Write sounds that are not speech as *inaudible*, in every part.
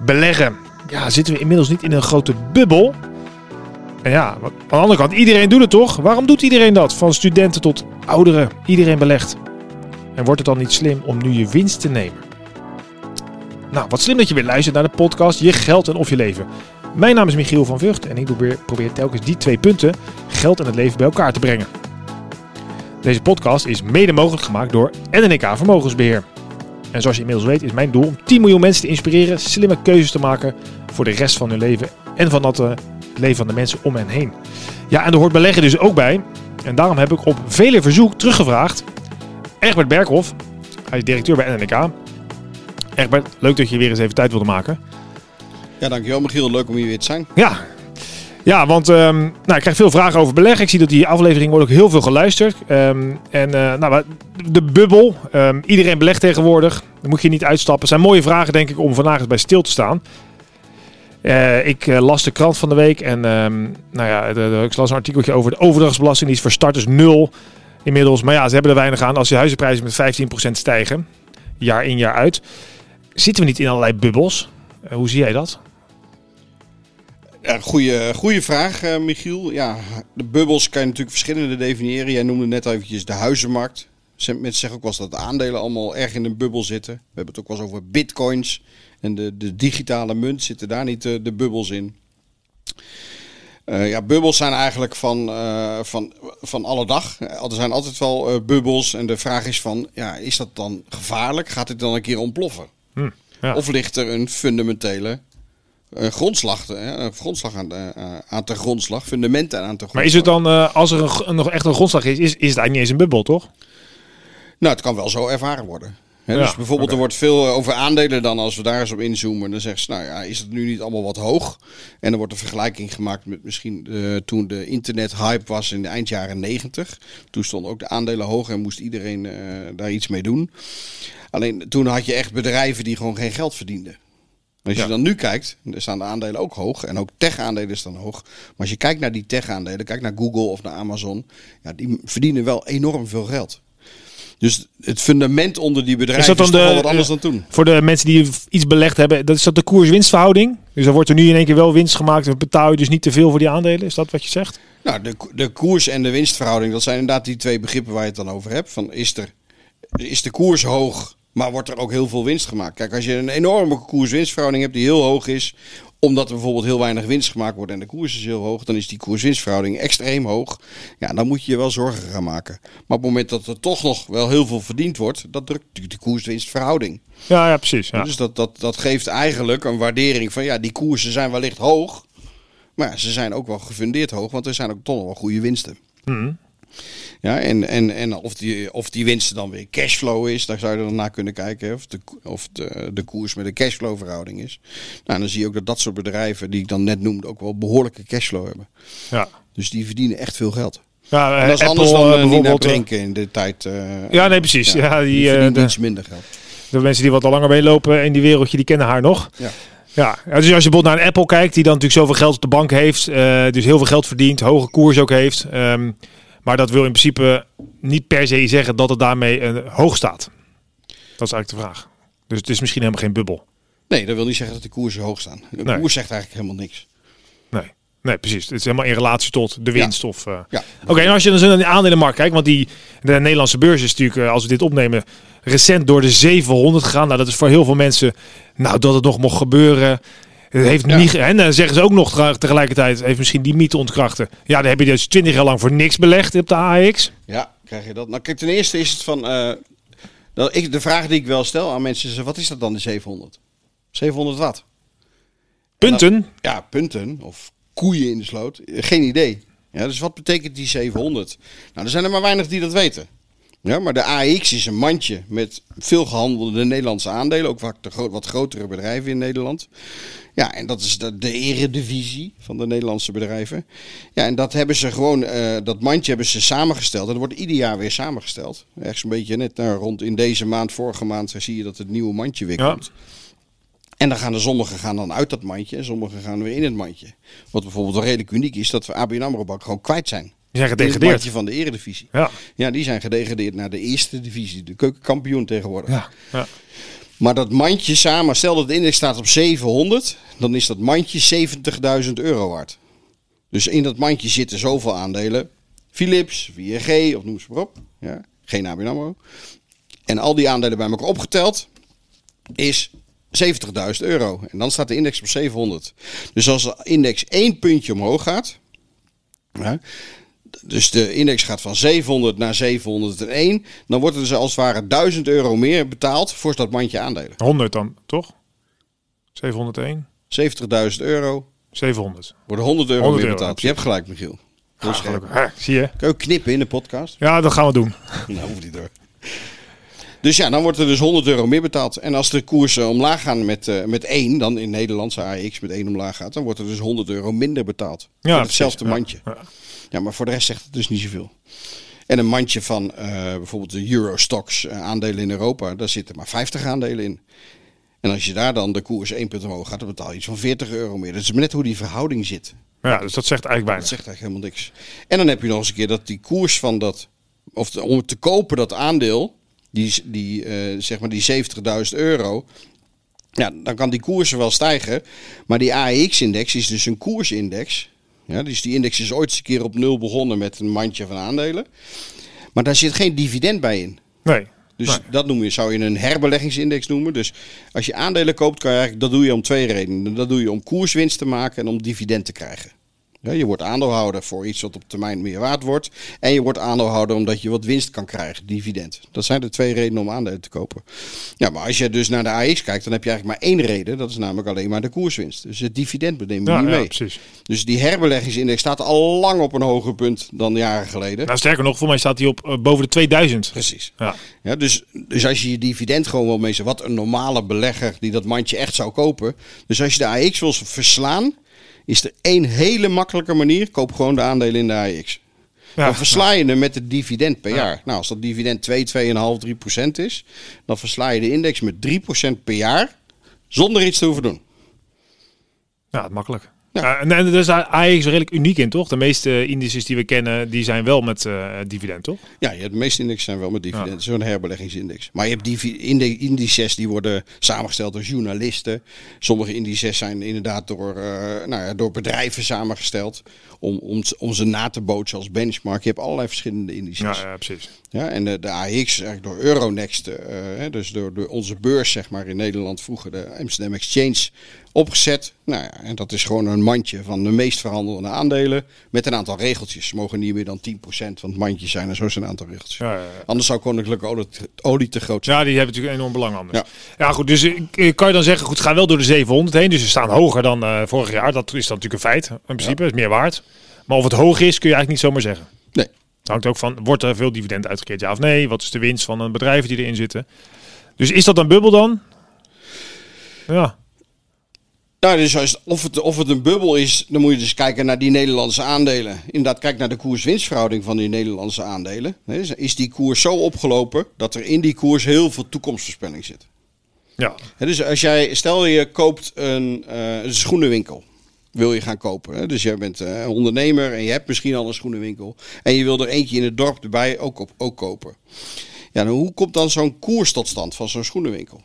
beleggen. Ja, zitten we inmiddels niet in een grote bubbel? En ja, aan de andere kant, iedereen doet het toch? Waarom doet iedereen dat? Van studenten tot ouderen, iedereen belegt. En wordt het dan niet slim om nu je winst te nemen? Nou, wat slim dat je weer luistert naar de podcast Je Geld en Of Je Leven. Mijn naam is Michiel van Vught en ik probeer, probeer telkens die twee punten, geld en het leven, bij elkaar te brengen. Deze podcast is mede mogelijk gemaakt door NNK Vermogensbeheer. En zoals je inmiddels weet is mijn doel om 10 miljoen mensen te inspireren slimme keuzes te maken voor de rest van hun leven en van dat, uh, het leven van de mensen om hen heen. Ja, en er hoort beleggen dus ook bij. En daarom heb ik op vele verzoek teruggevraagd. Egbert Berghoff, hij is directeur bij NNK. Egbert, leuk dat je weer eens even tijd wilde maken. Ja, dankjewel Michiel. Leuk om hier weer te zijn. Ja, ja, want um, nou, ik krijg veel vragen over beleggen. Ik zie dat die aflevering wordt ook heel veel geluisterd. Um, en uh, nou, de bubbel. Um, iedereen belegt tegenwoordig. Dan moet je niet uitstappen. Het zijn mooie vragen, denk ik, om vandaag eens bij stil te staan. Uh, ik uh, las de krant van de week en nou ja, ik las een artikeltje over de overdrachtsbelasting. Die is voor starters nul inmiddels. Maar ja, ze hebben er weinig aan als je huizenprijzen met 15% stijgen. Jaar in, jaar uit. Zitten we niet in allerlei bubbels? hoe zie jij dat? Ja, goede, goede vraag, uh, Michiel. Ja, de bubbels kan je natuurlijk verschillende definiëren. Jij noemde net eventjes de huizenmarkt. Mensen zeggen ook wel eens dat de aandelen allemaal erg in een bubbel zitten. We hebben het ook wel eens over bitcoins. En de, de digitale munt zitten daar niet de, de bubbels in. Uh, ja, bubbels zijn eigenlijk van, uh, van, van alle dag. Er zijn altijd wel uh, bubbels. En de vraag is van, ja, is dat dan gevaarlijk? Gaat dit dan een keer ontploffen? Hm, ja. Of ligt er een fundamentele grondslag, uh, grondslag aan, de, uh, aan de grondslag, fundamenten aan de grondslag. Maar is het dan, als er een, nog echt een grondslag is, is, is het eigenlijk niet eens een bubbel, toch? Nou, het kan wel zo ervaren worden. He, ja, dus bijvoorbeeld, okay. er wordt veel over aandelen dan, als we daar eens op inzoomen, dan zeggen ze, nou ja, is het nu niet allemaal wat hoog? En dan wordt een vergelijking gemaakt met misschien toen de internet-hype was in de eind jaren negentig. Toen stonden ook de aandelen hoog en moest iedereen daar iets mee doen. Alleen toen had je echt bedrijven die gewoon geen geld verdienden. Als je ja. dan nu kijkt, er staan de aandelen ook hoog. En ook tech-aandelen staan hoog. Maar als je kijkt naar die tech-aandelen, kijk naar Google of naar Amazon. Ja, die verdienen wel enorm veel geld. Dus het fundament onder die bedrijven is, dat dan is de, wat anders dan toen. Voor de mensen die iets belegd hebben, dat is dat de koers-winstverhouding? Dus dan wordt er nu in één keer wel winst gemaakt. Dan betaal je dus niet te veel voor die aandelen. Is dat wat je zegt? Nou, de, de koers en de winstverhouding, dat zijn inderdaad die twee begrippen waar je het dan over hebt. Van is, er, is de koers hoog maar wordt er ook heel veel winst gemaakt? Kijk, als je een enorme koers-winstverhouding hebt die heel hoog is, omdat er bijvoorbeeld heel weinig winst gemaakt wordt en de koers is heel hoog, dan is die koers-winstverhouding extreem hoog. Ja, dan moet je je wel zorgen gaan maken. Maar op het moment dat er toch nog wel heel veel verdiend wordt, dat drukt natuurlijk de koers-winstverhouding. Ja, ja, precies. Ja. Dus dat, dat, dat geeft eigenlijk een waardering van ja, die koersen zijn wellicht hoog, maar ze zijn ook wel gefundeerd hoog, want er zijn ook toch nog wel goede winsten. Mm. Ja, en, en, en of, die, of die winst dan weer cashflow is, daar zou je dan naar kunnen kijken. Of, de, of de, de koers met de cashflow verhouding is. Nou, dan zie je ook dat dat soort bedrijven, die ik dan net noemde, ook wel behoorlijke cashflow hebben. Ja. Dus die verdienen echt veel geld. Ja, en dat is Apple, anders dan uh, bijvoorbeeld drinken in de tijd. Uh, ja, nee, precies. Ja, die, die uh, de, iets minder geld. De mensen die wat al langer meelopen in die wereldje, die kennen haar nog. Ja. Ja, dus als je bijvoorbeeld naar een Apple kijkt, die dan natuurlijk zoveel geld op de bank heeft, uh, dus heel veel geld verdient, hoge koers ook heeft. Um, maar dat wil in principe niet per se zeggen dat het daarmee uh, hoog staat. Dat is eigenlijk de vraag. Dus het is misschien helemaal geen bubbel. Nee, dat wil niet zeggen dat de koersen hoog staan. De nee. koers zegt eigenlijk helemaal niks. Nee. Nee, precies. Het is helemaal in relatie tot de winst. Ja. Of, uh... ja. Oké, okay, en als je dan naar de aandelenmarkt kijkt, want die, de Nederlandse beurs is natuurlijk, uh, als we dit opnemen, recent door de 700 gegaan. Nou, dat is voor heel veel mensen, nou, dat het nog mocht gebeuren. Het heeft ja. niet, en dan zeggen ze ook nog tegelijkertijd, heeft misschien die mythe ontkrachten. Ja, dan heb je dus 20 jaar lang voor niks belegd op de AX. Ja, krijg je dat. Nou, kijk, ten eerste is het van. Uh, dat ik, de vraag die ik wel stel aan mensen is: wat is dat dan, de 700? 700 wat? Punten? Dan, ja, punten. Of koeien in de sloot. Geen idee. Ja, dus wat betekent die 700? Nou, er zijn er maar weinig die dat weten. Ja, maar de AX is een mandje met veel gehandelde Nederlandse aandelen. Ook vaak de gro wat grotere bedrijven in Nederland. Ja, en dat is de, de eredivisie van de Nederlandse bedrijven. Ja, en dat hebben ze gewoon, uh, dat mandje hebben ze samengesteld. En dat wordt ieder jaar weer samengesteld. Ergens een beetje net nou, rond in deze maand, vorige maand, zie je dat het nieuwe mandje weer komt. En dan gaan er sommigen gaan dan uit dat mandje en sommigen gaan weer in het mandje. Wat bijvoorbeeld redelijk uniek is, dat we ABN AMRO Bank gewoon kwijt zijn. Die zijn gedegradeerd. van de eredivisie. Ja. ja, die zijn gedegradeerd naar de eerste divisie. De keukenkampioen tegenwoordig. Ja, ja. Maar dat mandje samen, stel dat de index staat op 700, dan is dat mandje 70.000 euro waard. Dus in dat mandje zitten zoveel aandelen. Philips, VNG of noem ze maar op. Ja, geen ABN AMRO. En al die aandelen bij elkaar opgeteld is 70.000 euro. En dan staat de index op 700. Dus als de index één puntje omhoog gaat. Ja, dus de index gaat van 700 naar 701. Dan wordt er dus als het ware 1000 euro meer betaald voor dat mandje aandelen. 100 dan, toch? 701? 70.000 euro 700. worden 100 euro 100 meer euro, betaald. Je hebt gelijk, Michiel. Hè, zie je? Kun je ook knippen in de podcast? Ja, dat gaan we doen. *laughs* nou, hoeft niet door. Dus ja, dan wordt er dus 100 euro meer betaald. En als de koersen omlaag gaan met, eh met 1, dan in Nederlandse AX met 1 omlaag gaat, dan wordt er dus 100 euro minder betaald. Ja, voor hetzelfde precies. mandje. Ja. Ja, maar voor de rest zegt het dus niet zoveel. En een mandje van eh, bijvoorbeeld de Eurostox eh, aandelen in Europa, daar zitten maar 50 aandelen in. En als je daar dan de koers 1 punt omhoog gaat, dan betaal je iets van 40 euro meer. Dat is maar net hoe die verhouding zit. Ja, dus dat zegt eigenlijk Dat weinig. zegt eigenlijk helemaal niks. En dan heb je nog eens een keer dat die koers van dat, of de- om te kopen dat aandeel, die, die, eh, zeg maar die 70.000 euro, ja, dan kan die koersen wel stijgen. Maar die AEX-index is dus een koersindex. Ja, dus die index is ooit eens een keer op nul begonnen met een mandje van aandelen. Maar daar zit geen dividend bij in. Nee. Dus Nee. dat noem je, zou je een herbeleggingsindex noemen. Dus als je aandelen koopt, kan je eigenlijk, dat doe je om twee redenen. Dat doe je om koerswinst te maken en om dividend te krijgen. Ja, je wordt aandeelhouder voor iets wat op termijn meer waard wordt. En je wordt aandeelhouder omdat je wat winst kan krijgen, dividend. Dat zijn de twee redenen om aandelen te kopen. Ja, maar als je dus naar de AX kijkt, dan heb je eigenlijk maar één reden. Dat is namelijk alleen maar de koerswinst. Dus het dividend neem je Ja, niet ja, mee. precies. Dus die herbeleggingsindex staat al lang op een hoger punt dan jaren geleden. Nou, sterker nog, voor mij staat hij op eh, boven de 2000. Precies. Ja. Ja, dus, dus als je je dividend gewoon wil meesten, wat een normale belegger die dat mandje echt zou kopen. Dus als je de AX wil verslaan, is er één hele makkelijke manier. Koop gewoon de aandelen in de AX. Ja. Dan versla je hem met het dividend per Ja. jaar. Nou, als dat dividend 2, 2,5, 3 procent is, dan versla je de index met 3 procent per jaar zonder iets te hoeven doen. Ja, het makkelijk. Ja. En, en is AX redelijk uniek in, toch? De meeste indices die we kennen, die zijn wel met eh, dividend, toch? Ja, je hebt de meeste indexen zijn wel met dividend. Ja. Is Zo'n herbeleggingsindex. Maar je hebt inde- indices die worden samengesteld door journalisten. Sommige indices zijn inderdaad door, eh, nou ja, door bedrijven samengesteld. Om, om, om ze na te bootsen als benchmark. Je hebt allerlei verschillende indices. Ja, ja precies. Ja, en de, de AX eigenlijk door Euronext, eh, dus door, door onze beurs zeg maar in Nederland vroeger, de Amsterdam Exchange, opgezet. Nou ja, en dat is gewoon een mandje van de meest verhandelde aandelen met een aantal regeltjes. Ze mogen niet meer dan 10% van het mandje zijn en zo zijn een aantal regeltjes. Ja, ja, ja. Anders zou koninklijke olie, olie te groot zijn. Ja, die hebben natuurlijk enorm belang anders. Ja. Ja, goed. Dus eh, kan je dan zeggen, goed, ga wel door de 700 heen. Dus ze staan hoger dan eh, vorig jaar. Dat is dan natuurlijk een feit. In principe is meer waard. Maar of het hoog is, kun je eigenlijk niet zomaar zeggen. Nee. Het hangt ook van, wordt er veel dividend uitgekeerd, ja of nee? Wat is de winst van een bedrijf die erin zitten? Dus is dat een bubbel dan? Ja. Nou, dus als, of, het, of het een bubbel is, dan moet je dus kijken naar die Nederlandse aandelen. Inderdaad, kijk naar de koers-winstverhouding van die Nederlandse aandelen. Is die koers zo opgelopen dat er in die koers heel veel toekomstvoorspelling zit? Ja. Dus als jij, stel je koopt een, eh, een schoenenwinkel. Wil je gaan kopen. Hè? Dus jij bent eh, ondernemer en je hebt misschien al een schoenenwinkel. En je wil er eentje in het dorp erbij ook, op, ook kopen. Ja, nou, hoe komt dan zo'n koers tot stand van zo'n schoenenwinkel?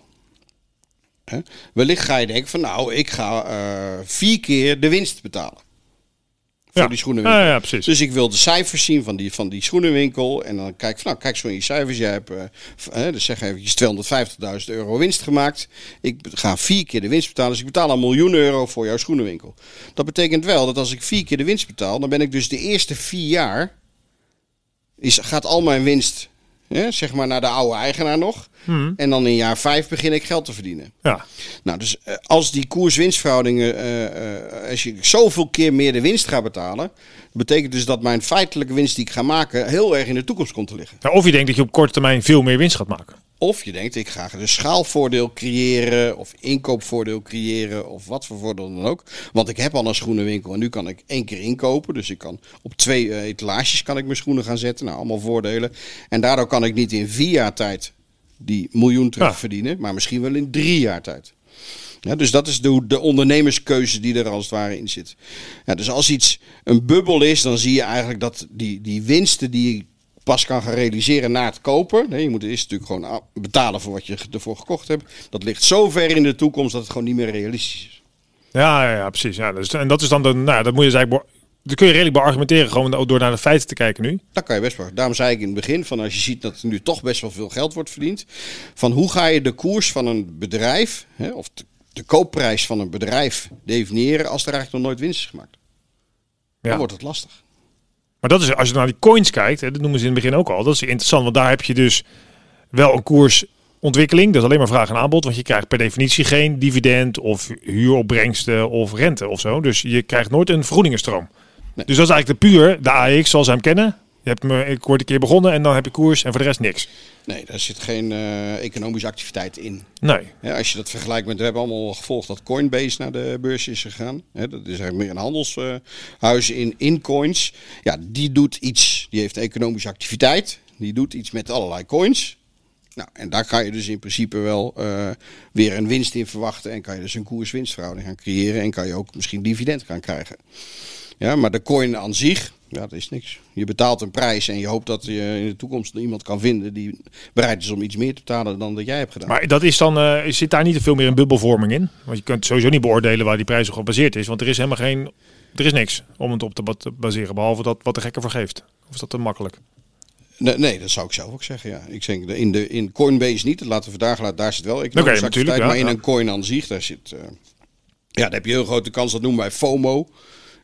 Hè? Wellicht ga je denken van nou, ik ga eh, vier keer de winst betalen. Voor ja. die schoenenwinkel. Ja, ja, precies. Dus ik wil de cijfers zien van die, van die schoenenwinkel. En dan kijk van, nou, kijk zo in je cijfers. Jij hebt, eh, dus zeg eventjes 250.000 euro winst gemaakt. Ik ga vier keer de winst betalen. Dus ik betaal een miljoen euro voor jouw schoenenwinkel. Dat betekent wel dat als ik vier keer de winst betaal, dan ben ik dus de eerste vier jaar, is, gaat al mijn winst, hè, zeg maar, naar de oude eigenaar nog. Hmm. En dan in jaar vijf begin ik geld te verdienen. Ja. Nou, dus eh, als die koers-winstverhoudingen, eh, eh, als je zoveel keer meer de winst gaat betalen, betekent dus dat mijn feitelijke winst die ik ga maken heel erg in de toekomst komt te liggen. Ja, Of je denkt dat je op korte termijn veel meer winst gaat maken. Of je denkt, ik ga een schaalvoordeel creëren, of inkoopvoordeel creëren, of wat voor voordeel dan ook. Want ik heb al een schoenenwinkel en nu kan ik één keer inkopen. Dus ik kan op twee eh, etalages kan ik mijn schoenen gaan zetten. Nou, allemaal voordelen. En daardoor kan ik niet in vier jaar tijd die miljoen terug Ja. verdienen, maar misschien wel in drie jaar tijd. Ja, dus dat is de, de ondernemerskeuze die er als het ware in zit. Ja, dus als iets een bubbel is, dan zie je eigenlijk dat die, die winsten die pas kan gaan realiseren na het kopen. Nee, je moet eerst natuurlijk gewoon betalen voor wat je ervoor gekocht hebt. Dat ligt zo ver in de toekomst dat het gewoon niet meer realistisch is. Ja, ja, precies. Ja, dus, en dat is dan de, nou, dat moet je dus eigenlijk, dat kun je redelijk beargumenteren, gewoon door naar de feiten te kijken nu. Dat kan je best wel. Daarom zei ik in het begin, van als je ziet dat er nu toch best wel veel geld wordt verdiend. Van hoe ga je de koers van een bedrijf, hè, of de, de koopprijs van een bedrijf definiëren als er eigenlijk nog nooit winst is gemaakt. Ja. Dan wordt het lastig. Maar dat is, als je naar die coins kijkt, hè, dat noemen ze in het begin ook al, dat is interessant, want daar heb je dus wel een koersontwikkeling. Dat is alleen maar vraag en aanbod, want je krijgt per definitie geen dividend of huuropbrengsten of rente of zo. Dus je krijgt nooit een vergoedingenstroom. Nee. Dus dat is eigenlijk de puur, de AX zoals ze hem kennen. Je hebt me, ik word een keer begonnen en dan heb je koers en voor de rest niks. Nee, daar zit geen eh, economische activiteit in. Nee. Als je dat vergelijkt met, we hebben allemaal gevolgd dat Coinbase naar de beurs is gegaan. Dat is eigenlijk meer een handelshuis in, in coins. Ja, die doet iets, die heeft economische activiteit. Die doet iets met allerlei coins. Nou, en daar kan je dus in principe wel eh, weer een winst in verwachten. En kan je dus een koers-winstverhouding gaan creëren. En kan je ook misschien dividend gaan krijgen. Ja, maar de coin aan zich, ja, dat is niks. Je betaalt een prijs en je hoopt dat je in de toekomst iemand kan vinden die bereid is om iets meer te betalen dan dat jij hebt gedaan. Maar dat is dan, eh, zit daar niet te veel meer een bubbelvorming in? Want je kunt sowieso niet beoordelen waar die prijs op gebaseerd is. Want er is helemaal geen, er is niks om het op te ba- te baseren. Behalve dat wat de gekker voor geeft. Of is dat te makkelijk? Nee, nee, dat zou ik zelf ook zeggen. Ja. Ik denk in, de, in Coinbase niet. Dat laten we vandaag laten. Daar zit wel economische Oké, natuurlijk, activiteit. ja, maar in ja. een coin aan zich, daar zit. eh, ja, daar heb je heel grote kans. Dat noemen wij FOMO.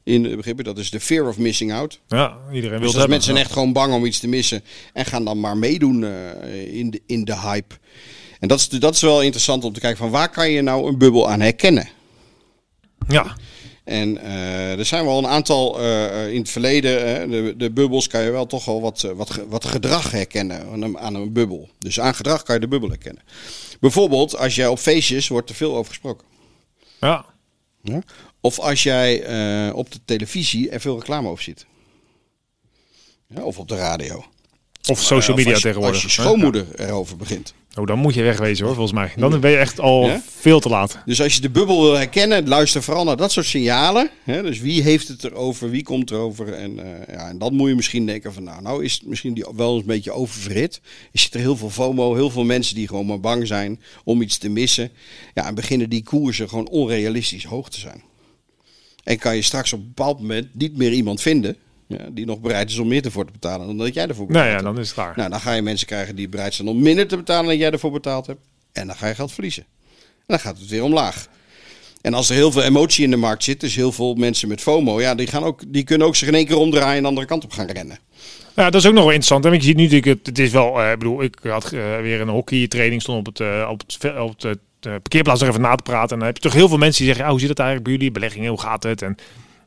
In begrippen. Dat is de fear of missing out. Ja, iedereen wil Dus het als hebben. mensen echt gewoon bang om iets te missen. En gaan dan maar meedoen eh, in, de, in de hype. En dat is, dat is wel interessant om te kijken van waar kan je nou een bubbel aan herkennen. Ja, En eh, er zijn wel een aantal eh, in het verleden, hè, de, de bubbels kan je wel toch wel wat, wat, wat gedrag herkennen aan een, aan een bubbel. Dus aan gedrag kan je de bubbel herkennen. Bijvoorbeeld als jij op feestjes wordt er veel over gesproken. ja. Ja? Of als jij eh, op de televisie er veel reclame over ziet. Ja, of op de radio. Of social Of media als je- tegenwoordig. Als je schoonmoeder erover begint. Oh, dan moet je wegwezen hoor, volgens mij. Dan ben je echt al Ja? veel te laat. Dus als je de bubbel wil herkennen, luister vooral naar dat soort signalen. Hè? Dus wie heeft het erover, wie komt erover. En, eh, ja, en dan moet je misschien denken van nou, nou is het misschien die wel eens een beetje oververhit. Er zit er heel veel FOMO, heel veel mensen die gewoon maar bang zijn om iets te missen. Ja, en beginnen die koersen gewoon onrealistisch hoog te zijn. En kan je straks op een bepaald moment niet meer iemand vinden ja, die nog bereid is om meer ervoor te betalen dan dat jij ervoor betaalt. Nou ja, dan is het klaar. Nou, dan ga je mensen krijgen die bereid zijn om minder te betalen dan jij ervoor betaald hebt. En dan ga je geld verliezen. En dan gaat het weer omlaag. En als er heel veel emotie in de markt zit, dus heel veel mensen met FOMO, ja, die, gaan ook, die kunnen ook zich in één keer omdraaien en de andere kant op gaan rennen. Ja, dat is ook nog wel interessant. Want je ziet nu het, het is wel, eh, ik bedoel, ik had eh, weer een hockeytraining, stond op het, eh, op het, op het eh, parkeerplaats nog even na te praten. En dan heb je toch heel veel mensen die zeggen, ja, hoe zit het eigenlijk bij jullie, beleggingen, hoe gaat het? En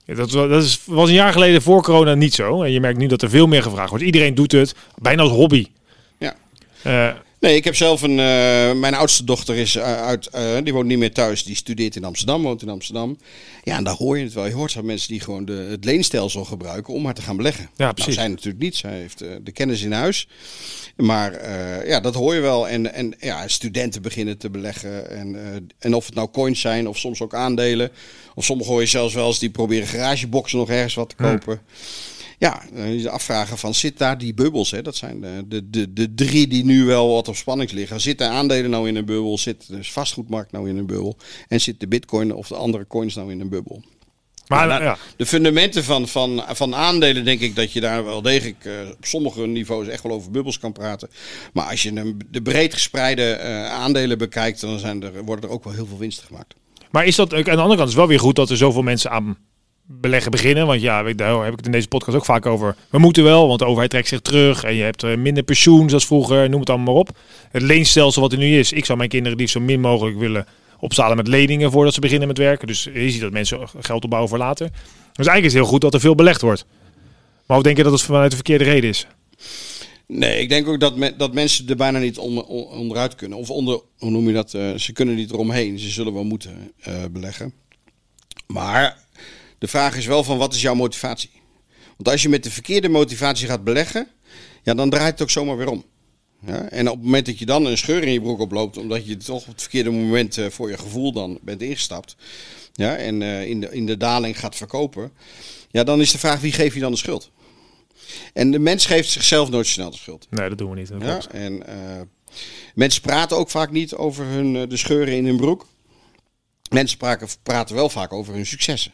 dat, was- dat is, was een jaar geleden voor corona niet zo. En je merkt nu dat er veel meer gevraagd wordt. Iedereen doet het, bijna als hobby. Ja. Eh, Nee, ik heb zelf een. eh, mijn oudste dochter is eh, uit. eh, die woont niet meer thuis. Die studeert in Amsterdam, woont in Amsterdam. Ja, en daar hoor je het wel. Je hoort van mensen die gewoon de, het leenstelsel gebruiken om maar te gaan beleggen. Ja, Nou, precies. zij natuurlijk niet. Zij heeft de kennis in huis. Maar ja, dat hoor je wel. En, en ja, studenten beginnen te beleggen. En, en of het nou coins zijn of soms ook aandelen. Of sommigen hoor je zelfs wel eens die proberen garageboxen nog ergens wat te kopen. Ja, eh, je afvragen van zit daar die bubbels? Hè? Dat zijn de, de, de, de drie die nu wel wat op spanning liggen. Zitten aandelen nou in een bubbel? Zit de vastgoedmarkt nou in een bubbel? En zit de bitcoin of de andere coins nou in een bubbel? maar ja, De fundamenten van, van, van aandelen denk ik dat je daar wel degelijk eh, op sommige niveaus echt wel over bubbels kan praten. Maar als je de breed gespreide eh, aandelen bekijkt, dan zijn er, worden er ook wel heel veel winsten gemaakt. Maar is dat, aan de andere kant is wel weer goed dat er zoveel mensen aan beleggen beginnen. Want ja, daar heb ik het in deze podcast ook vaak over. We moeten wel, want de overheid trekt zich terug. En je hebt eh, minder pensioen zoals vroeger, noem het allemaal maar op. Het leenstelsel wat er nu is. Ik zou mijn kinderen liefst zo min mogelijk willen opzalen met leningen voordat ze beginnen met werken. Dus je ziet dat mensen geld opbouwen voor later. Dus eigenlijk is het heel goed dat er veel belegd wordt. Maar hoe denk je dat het vanuit de verkeerde reden is? Nee, ik denk ook dat, dat mensen er bijna niet on- on- onderuit kunnen. Of onder, hoe noem je dat? eh, ze kunnen niet eromheen. Ze zullen wel moeten eh, beleggen. Maar de vraag is wel van wat is jouw motivatie? Want als je met de verkeerde motivatie gaat beleggen, ja, dan draait het ook zomaar weer om. Ja? En op het moment dat je dan een scheur in je broek oploopt, omdat je toch op het verkeerde moment eh, voor je gevoel dan bent ingestapt, ja, en eh, in, de, in de daling gaat verkopen, ja, dan is de vraag wie geeft je dan de schuld? En de mens geeft zichzelf nooit snel de schuld. Nee, dat doen we niet. Ja? klopt. En eh, mensen praten ook vaak niet over hun, de scheuren in hun broek. Mensen praten, praten wel vaak over hun successen.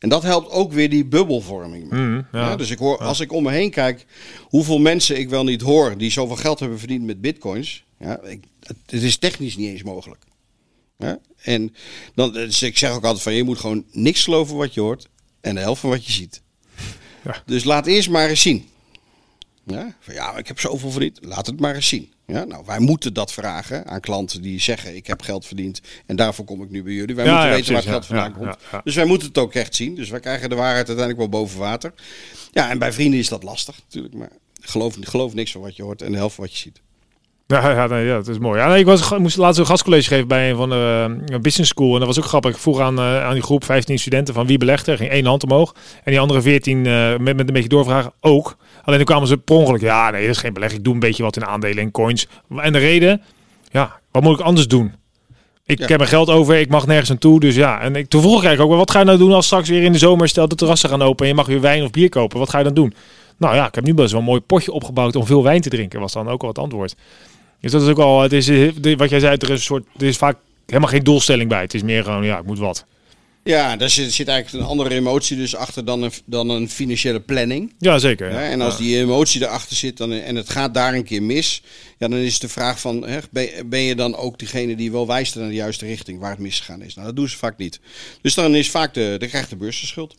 En dat helpt ook weer die bubbelvorming. Mhm, ja. Ja, dus ik hoor, als ik om me heen kijk, hoeveel mensen ik wel niet hoor die zoveel geld hebben verdiend met bitcoins. Ja, ik, het, is technisch niet eens mogelijk. Ja? En dan, dus ik zeg ook altijd van je moet gewoon niks geloven wat je hoort en de helft van wat je ziet. *laughs* Ja. Dus laat eerst maar eens zien. Ja, van, ja, ik heb zoveel verdiend. Laat het maar eens zien. Ja, nou, wij moeten dat vragen aan klanten die zeggen: Ik heb geld verdiend en daarvoor kom ik nu bij jullie. Wij Ja, moeten ja, weten waar het geld vandaan komt. Dus wij moeten het ook echt zien. Dus wij krijgen de waarheid uiteindelijk wel boven water. Ja, en bij vrienden is dat lastig natuurlijk. Maar geloof, geloof niks van wat je hoort en de helft van wat je ziet. Ja, ja, nee, ja, dat is mooi. Ja, nee, ik was, moest laatst een gastcollege geven bij een van de eh, business school. En dat was ook grappig. Ik vroeg aan, eh, aan die groep 15 studenten van wie belegt er. Ging één hand omhoog. En die andere 14 eh, met, met een beetje doorvragen ook. Alleen toen kwamen ze per ongeluk. Ja, nee, dat is geen beleg. Ik doe een beetje wat in aandelen en coins. En de reden? Ja, wat moet ik anders doen? Ik Ja. heb mijn geld over, ik mag nergens naartoe. Dus ja, en ik, toen vroeg ik eigenlijk ook, wel, wat ga je nou doen als straks weer in de zomer stel de terrassen gaan open en je mag weer wijn of bier kopen? Wat ga je dan doen? Nou ja, ik heb nu best wel een mooi potje opgebouwd om veel wijn te drinken, was dan ook al het antwoord. Dus dat is ook al, het is, eh, wat jij zei, er is een soort, er is vaak helemaal geen doelstelling bij. Het is meer gewoon, ja, ik moet wat. Ja, daar zit, zit eigenlijk een andere emotie dus achter dan een, dan een financiële planning. Ja, zeker. Ja, Ja. en als Ja. die emotie erachter zit dan, en het gaat daar een keer mis, ja, dan is de vraag van, hè, ben, je dan ook degene die wel wijst naar de juiste richting waar het misgegaan is? Nou, dat doen ze vaak niet. Dus dan is vaak de, dan krijgt de beurs de schuld.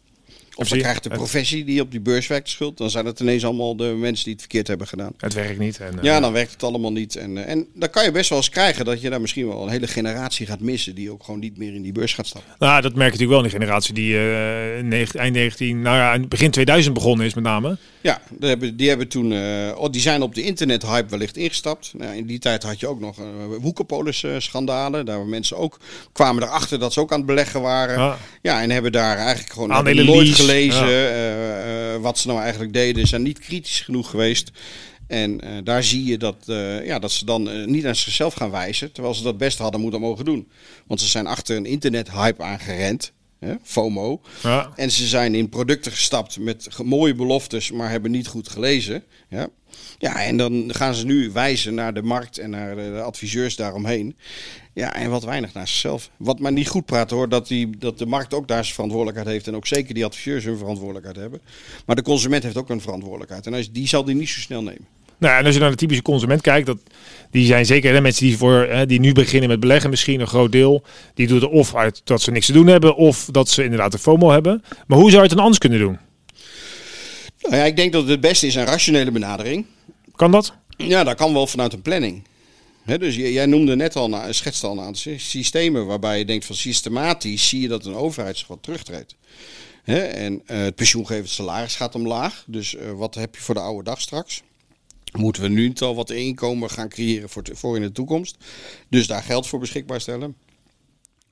Of dan Precies. krijgt de professie die op die beurs werkt schuld. Dan zijn het ineens allemaal de mensen die het verkeerd hebben gedaan. Het werkt niet. En, eh, Ja, dan werkt het allemaal niet. En, eh, en dan kan je best wel eens krijgen dat je daar misschien wel een hele generatie gaat missen die ook gewoon niet meer in die beurs gaat stappen. Nou, dat merk je natuurlijk wel in de generatie die eh, eind 19, nou ja, begin 2000 begonnen is met name. Ja, die hebben, die, hebben toen, oh, die zijn op de internethype wellicht ingestapt. Nou, in die tijd had je ook nog uh, Woekerpolis-schandalen. Daar waren mensen ook, kwamen erachter dat ze ook aan het beleggen waren. Ja, Ja. en hebben daar eigenlijk gewoon Aandelen nooit lease, gelezen ja. eh, eh, wat ze nou eigenlijk deden. Ze zijn niet kritisch genoeg geweest. En eh, daar zie je dat, ja, dat ze dan niet aan zichzelf gaan wijzen. Terwijl ze dat best hadden moeten mogen doen. Want ze zijn achter een internethype aangerend. Hè, FOMO. Ja. En ze zijn in producten gestapt met mooie beloftes, maar hebben niet goed gelezen. Ja. ja, en dan gaan ze nu wijzen naar de markt en naar de, adviseurs daaromheen. Ja, en wat weinig naar zichzelf. Wat maar niet goed praten hoor, dat, die, dat de markt ook daar zijn verantwoordelijkheid heeft. En ook zeker die adviseurs hun verantwoordelijkheid hebben. Maar de consument heeft ook een verantwoordelijkheid. En die zal die niet zo snel nemen. Nou, en als je naar de typische consument kijkt, dat, die zijn zeker de mensen die, voor, hè, die nu beginnen met beleggen, misschien een groot deel. Die doen het of uit dat ze niks te doen hebben, of dat ze inderdaad een FOMO hebben. Maar hoe zou je het dan anders kunnen doen? Nou ja, ik denk dat het beste is een rationele benadering. Kan dat? Ja, dat kan wel vanuit een planning. Dus jij noemde net al, een- schetste al een aantal sy- systemen waarbij je denkt van systematisch zie je dat een overheid zich wat terugtreedt. En eh, het pensioengevend salaris gaat omlaag. Dus eh, wat heb je voor de oude dag straks? Moeten we nu al wat inkomen gaan creëren voor, voor in de toekomst? Dus daar geld voor beschikbaar stellen.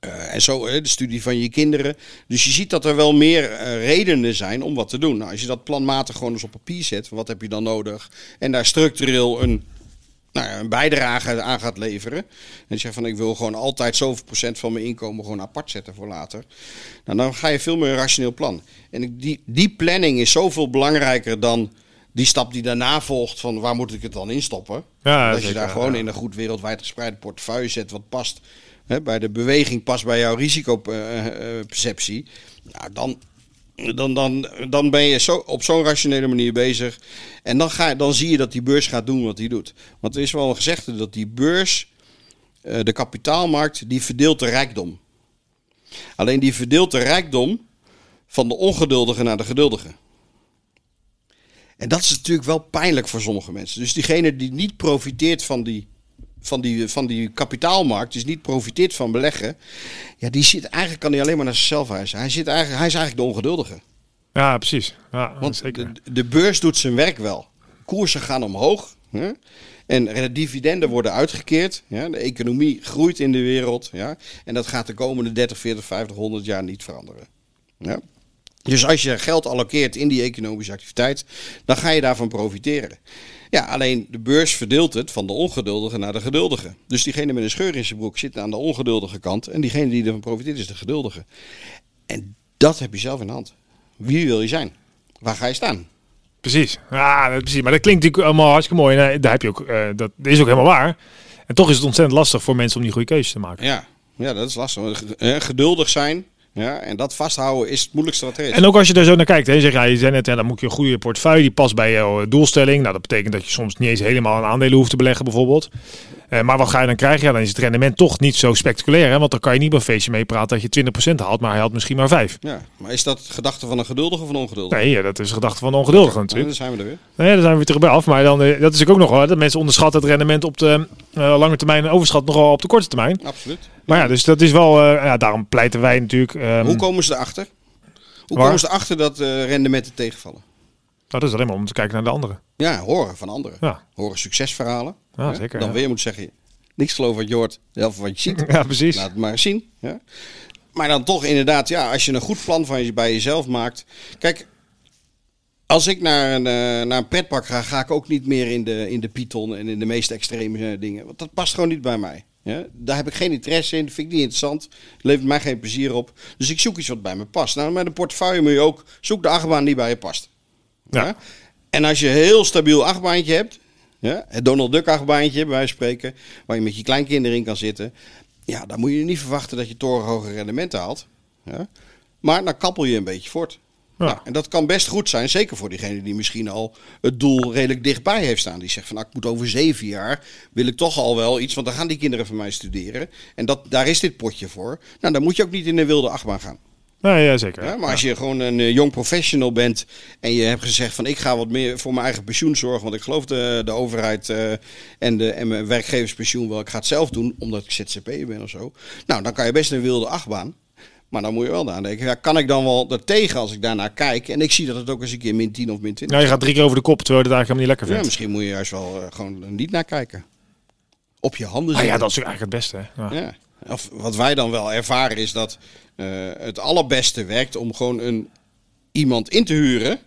Eh, en zo de studie van je kinderen. Dus je ziet dat er wel meer eh, redenen zijn om wat te doen. Nou, als je dat planmatig gewoon eens op papier zet, wat heb je dan nodig? En daar structureel een, nou ja, een bijdrage aan gaat leveren. En zegt van ik wil gewoon altijd zoveel procent van mijn inkomen gewoon apart zetten voor later. Nou, dan ga je veel meer een rationeel plan. En die, die planning is zoveel belangrijker dan die stap die daarna volgt van waar moet ik het dan instoppen? Ja, Als je daar gewoon in een goed wereldwijd gespreide portefeuille zet wat past hè, bij de beweging, past bij jouw risicoperceptie. Ja, dan, dan, dan, dan ben je zo, op zo'n rationele manier bezig. En dan, ga, dan zie je dat die beurs gaat doen wat die doet. Want er is wel een gezegde dat die beurs, eh, de kapitaalmarkt, die verdeelt de rijkdom. Alleen die verdeelt de rijkdom van de ongeduldige naar de geduldige. En dat is natuurlijk wel pijnlijk voor sommige mensen. Dus diegene die niet profiteert van die, van die, van die kapitaalmarkt, dus niet profiteert van beleggen, ja, die zit eigenlijk kan hij alleen maar naar zichzelf wijzen. Hij, zit eigenlijk, hij is eigenlijk de ongeduldige. Ja, precies. Ja, Want zeker. de, de beurs doet zijn werk wel. Koersen gaan omhoog. Hè? En de dividenden worden uitgekeerd. Ja? De economie groeit in de wereld. Ja? En dat gaat de komende 30, 40, 50, 100 jaar niet veranderen. Ja? Dus als je geld allokeert in die economische activiteit, dan ga je daarvan profiteren. Ja, alleen de beurs verdeelt het van de ongeduldige naar de geduldige. Dus diegene met een scheur in zijn broek zit aan de ongeduldige kant. En diegene die ervan profiteert is de geduldige. En dat heb je zelf in de hand. Wie wil je zijn? Waar ga je staan? Precies. Ja, precies. Maar dat klinkt natuurlijk allemaal hartstikke mooi. En eh, daar heb je ook, eh, dat is ook helemaal waar. En toch is het ontzettend lastig voor mensen om die goede keuzes te maken. Ja, ja dat is lastig. Eh, Geduldig zijn ja, en dat vasthouden is het moeilijkste wat er is. En ook als je er zo naar kijkt, hè, zeg, ja, je zei net, dan moet je een goede portefeuille, die past bij jouw doelstelling. Nou, dat betekent dat je soms niet eens helemaal aan aandelen hoeft te beleggen, bijvoorbeeld. Eh, maar wat ga je dan krijgen? Ja, dan is het rendement toch niet zo spectaculair. Hè? Want dan kan je niet bij een feestje meepraten dat je 20% haalt, maar hij had misschien maar 5. Ja, maar is dat gedachte van een geduldige of een ongeduldige? Nee, ja, dat is de gedachte van de ongeduldige Nou, natuurlijk. dan zijn we er weer. Nee, daar zijn we weer terug bij af. Maar dan, eh, dat is natuurlijk ook nog wel, dat mensen onderschatten het rendement op de eh, lange termijn en overschat nogal op de korte termijn. Absoluut. Maar ja, dus dat is wel, ja, daarom pleiten wij natuurlijk. ehm, Hoe komen ze erachter? Hoe Waar? komen ze erachter dat rendementen tegenvallen? Dat is alleen maar om te kijken naar de anderen. Ja, horen van anderen. Ja, Horen succesverhalen. Ja, Ja, zeker, Dan weer moet zeggen, niks geloven wat je hoort, of wat je ziet. *laughs* ja precies. Laat het maar zien. Ja. Maar dan toch inderdaad, ja, als je een goed plan van je, bij jezelf maakt. Kijk, als ik naar een, eh, naar een pretpark ga, ga ik ook niet meer in de, in de Python en in de meest extreme eh, dingen. Want dat past gewoon niet bij mij. Ja? Daar heb ik geen interesse in, vind ik niet interessant. Levert mij geen plezier op. Dus ik zoek iets wat bij me past. Nou, met een portefeuille moet je ook zoek de achtbaan die bij je past. Ja. Ja? En als je een heel stabiel achtbaantje hebt, ja, het Donald Duck achtbaantje bij wijze van spreken, waar je met je kleinkinderen in kan zitten, ja, dan moet je niet verwachten dat je torenhoge rendementen haalt. Ja? Maar dan kappel je een beetje voort. Ja. Nou, en dat kan best goed zijn, zeker voor diegene die misschien al het doel redelijk dichtbij heeft staan. Die zegt van, nou, ik moet over zeven jaar, wil ik toch al wel iets, want dan gaan die kinderen van mij studeren. En dat, daar is dit potje voor. Nou, dan moet je ook niet in een wilde achtbaan gaan. Nee, ja, zeker. Ja, maar als je gewoon een eh, jong professional bent en je hebt gezegd van ik ga wat meer voor mijn eigen pensioen zorgen, want ik geloof de, de overheid eh, en, de, en mijn werkgeverspensioen wel, ik ga het zelf doen omdat ik ZZP'er ben of zo. Nou, dan kan je best een wilde achtbaan. Maar dan moet je wel aan denken, ja, kan ik dan wel er tegen als ik daarnaar kijk en ik zie dat het ook eens een keer min 10 of min 20 Ja, je gaat drie keer over de kop, terwijl je het eigenlijk helemaal niet ja, lekker vindt. misschien moet je juist wel eh, gewoon niet naar kijken. Op je handen Ah, ja, dat is eigenlijk het beste. Hè? Ja. Ja. Of wat wij dan wel ervaren is dat eh, het allerbeste werkt om gewoon een, iemand in te huren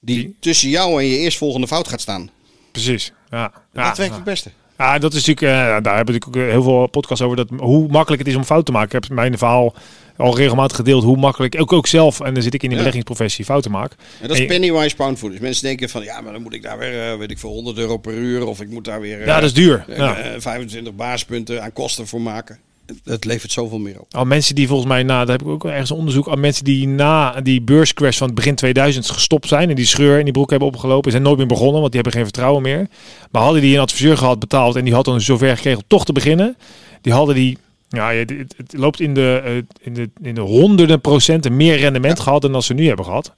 die, Die- tussen jou en je eerstvolgende fout gaat staan. Precies. Ja. Ja, dat werkt ja. het beste. Ja, dat is natuurlijk, eh, daar hebben we natuurlijk ook heel veel podcasts over. Dat, hoe makkelijk het is om fout te maken. Ik heb mijn verhaal al regelmatig gedeeld. Hoe makkelijk, ook, ook zelf, en dan zit ik in de Ja. beleggingsprofessie, fouten maak. En dat is pennywise pound food. Dus mensen denken van ja, maar dan moet ik daar weer, eh, weet ik veel, 100 euro per uur. Of ik moet daar weer eh, Ja, dat is duur. eh, Ja. eh, 25 baaspunten aan kosten voor maken. Het- levert zoveel meer op. Al mensen die volgens mij na, daar heb ik ook ergens een onderzoek, al mensen die na die beurscrash van het begin 2000 gestopt zijn en die scheur in die broek hebben opgelopen, zijn nooit meer begonnen, want die hebben geen vertrouwen meer. Maar hadden die een adviseur gehad betaald en die had dan zover gekregen om toch te beginnen, die hadden die, ja, het, het, het loopt in de, eh, in, de, in de honderden procenten meer rendement gehad dan ze nu hebben gehad.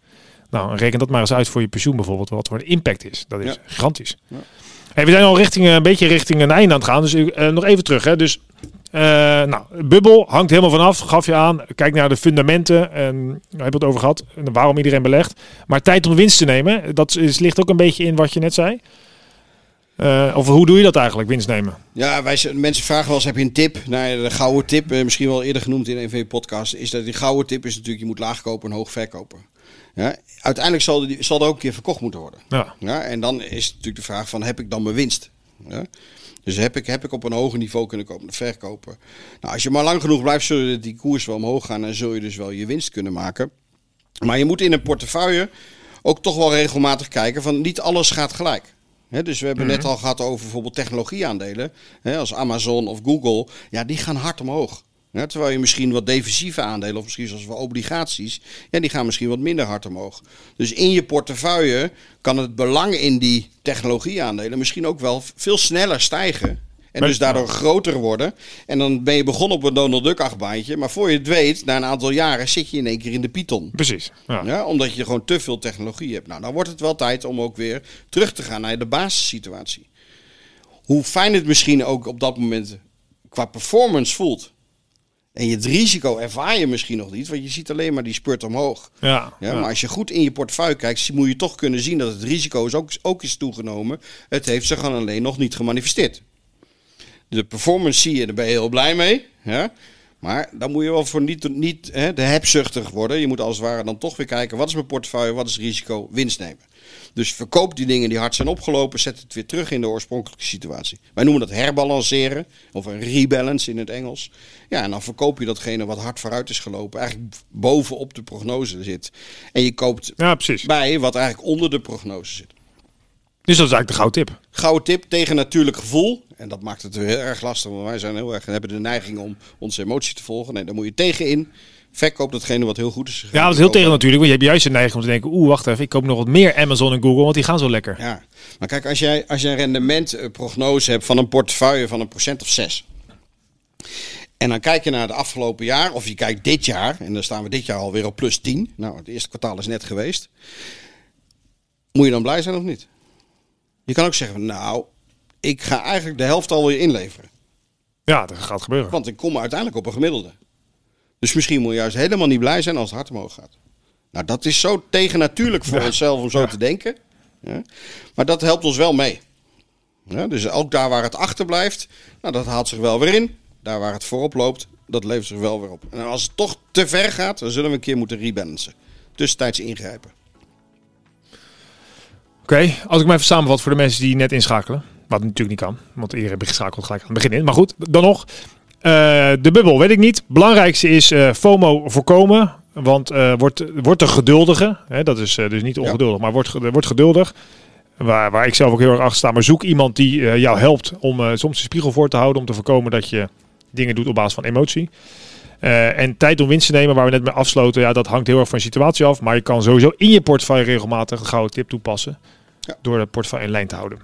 Nou, reken dat maar eens uit voor je pensioen bijvoorbeeld, wat voor de impact is. Dat is Ja. gigantisch. Ja. Hey, we zijn al richting, eh, een beetje richting een einde aan het gaan, dus eh, nog even terug. Hè. Dus nou, bubbel hangt helemaal vanaf, gaf je aan. Kijk naar de fundamenten. En daar hebben we het over gehad. En waarom iedereen belegt. Maar tijd om winst te nemen, dat is, ligt ook een beetje in wat je net zei. Eh, of hoe doe je dat eigenlijk, winst nemen? Ja, wij, mensen vragen wel eens, heb je een tip? Nou, de gouden tip, eh, misschien wel eerder genoemd in een van je podcasts, is dat die gouden tip is natuurlijk, je moet laag kopen en hoog verkopen. Ja, uiteindelijk zal, die, zal er ook een keer verkocht moeten worden. Ja, Ja, en dan is natuurlijk de vraag van, heb ik dan mijn winst? Ja? Dus heb ik, heb ik op een hoger niveau kunnen kopen, verkopen? Nou, als je maar lang genoeg blijft, zul je die koers wel omhoog gaan en zul je dus wel je winst kunnen maken. Maar je moet in een portefeuille ook toch wel regelmatig kijken van niet alles gaat gelijk. Dus we hebben net al gehad over bijvoorbeeld technologieaandelen. Hè, als Amazon of Google. Ja, die gaan hard omhoog. Ja, terwijl je misschien wat defensieve aandelen, of misschien zoals wel obligaties, ja, die gaan misschien wat minder hard omhoog. Dus in je portefeuille kan het belang in die technologieaandelen misschien ook wel veel sneller stijgen. En dus daardoor groter worden. En dan ben je begonnen op een Donald Duck achtbaantje. Maar voor je het weet, na een aantal jaren zit je in één keer in de Python. precies. Ja. Ja, omdat je gewoon te veel technologie hebt. Nou, dan wordt het wel tijd om ook weer terug te gaan naar de basissituatie. Hoe fijn het misschien ook op dat moment qua performance voelt. En je het risico ervaar je misschien nog niet, want je ziet alleen maar die spurt omhoog. Ja, Ja, ja. Maar als je goed in je portefeuille kijkt, moet je toch kunnen zien dat het risico is ook, ook is toegenomen. Het heeft zich gewoon alleen nog niet gemanifesteerd. De performance zie je, daar ben je heel blij mee. Ja? Maar dan moet je wel voor niet, niet hè, de hebzuchtig worden. Je moet als het ware dan toch weer kijken, wat is mijn portefeuille, wat is het risico, winst nemen. Dus verkoop die dingen die hard zijn opgelopen, zet het weer terug in de oorspronkelijke situatie. Wij noemen dat herbalanceren, of een rebalance in het Engels. Ja, en dan verkoop je datgene wat hard vooruit is gelopen, eigenlijk bovenop de prognose zit. En je koopt Ja, bij wat eigenlijk onder de prognose zit. Dus dat is eigenlijk de gouden tip. Gouden tip tegen natuurlijk gevoel. En dat maakt het heel erg lastig, want wij zijn heel erg, hebben de neiging om onze emotie te volgen. Nee, daar moet je tegenin. Verkoop datgene wat heel goed is. Ja, dat is heel tegen natuurlijk. Want je hebt juist de neiging om te denken... Oeh, wacht even. Ik koop nog wat meer Amazon en Google. Want die gaan zo lekker. Ja, maar kijk, als jij, als jij een rendementprognose hebt van een portefeuille van een procent of zes. En dan kijk je naar de afgelopen jaar, of je kijkt dit jaar, en dan staan we dit jaar alweer op plus 10. Nou, het eerste kwartaal is net geweest. Moet je dan blij zijn of niet? Je kan ook zeggen, nou, ik ga eigenlijk de helft alweer inleveren. Ja, dat gaat gebeuren. Want ik kom uiteindelijk op een gemiddelde. Dus misschien moet je juist helemaal niet blij zijn als het hard omhoog gaat. Nou, dat is zo tegennatuurlijk voor Ja. onszelf om zo Ja. te denken. Ja. Maar dat helpt ons wel mee. Ja, dus ook daar waar het achter blijft, nou, dat haalt zich wel weer in. Daar waar het voorop loopt, dat levert zich wel weer op. En als het toch te ver gaat, dan zullen we een keer moeten rebalancen. Tussentijds ingrijpen. Oké, als ik maar even samenvat voor de mensen die net inschakelen. Wat natuurlijk niet kan, want iedereen geschakeld gelijk aan het begin in. Maar goed, dan nog. Eh, de bubbel, weet ik niet. Belangrijkste is eh, FOMO voorkomen. Want eh wordt, wordt er geduldige. Hè, dat is dus niet ongeduldig, maar wordt, wordt geduldig. Waar, waar ik zelf ook heel erg achter sta. Maar zoek iemand die jou helpt om soms de spiegel voor te houden. Om te voorkomen dat je dingen doet op basis van emotie. En tijd om winst te nemen, waar we net mee afsloten. Ja, dat hangt heel erg van je situatie af. Maar je kan sowieso in je portefeuille regelmatig een gouden tip toepassen. Ja. Door de portefeuille in lijn te houden.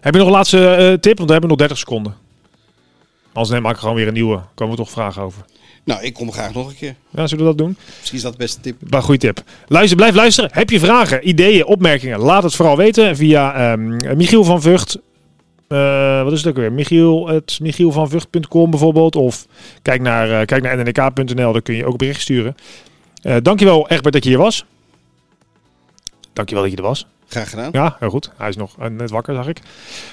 Heb je nog een laatste eh, tip? Want we hebben nog 30 seconden. Anders dan maak ik gewoon weer een nieuwe. Komen we toch vragen over. Nou, ik kom graag nog een keer. Ja, zullen we dat doen? Misschien is dat de beste tip. Maar goede tip. Luister, blijf luisteren. Heb je vragen, ideeën, opmerkingen? Laat het vooral weten via ehm, Michiel van Vught. Eh, wat is het ook weer? Michiel, het michielvanvught.com bijvoorbeeld. Of kijk naar, eh, kijk naar nnk.nl. Daar kun je ook bericht sturen. Dankjewel Egbert dat je hier was. Dankjewel dat je er was. Graag gedaan. Ja, heel goed. Hij is nog eh, net wakker, zag ik.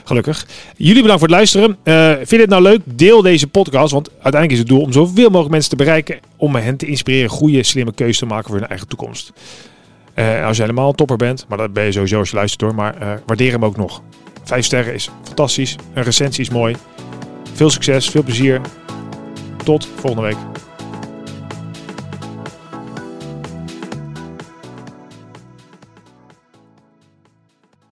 Gelukkig. Jullie bedankt voor het luisteren. Eh, vind je het nou leuk? Deel deze podcast. Want uiteindelijk is het doel om zoveel mogelijk mensen te bereiken. Om hen te inspireren goede, slimme keuzes te maken voor hun eigen toekomst. Eh, als je helemaal een topper bent, maar dat ben je sowieso als je luistert hoor. Maar waardeer hem ook nog. Vijf sterren is fantastisch. Een recensie is mooi. Veel succes, veel plezier. Tot volgende week.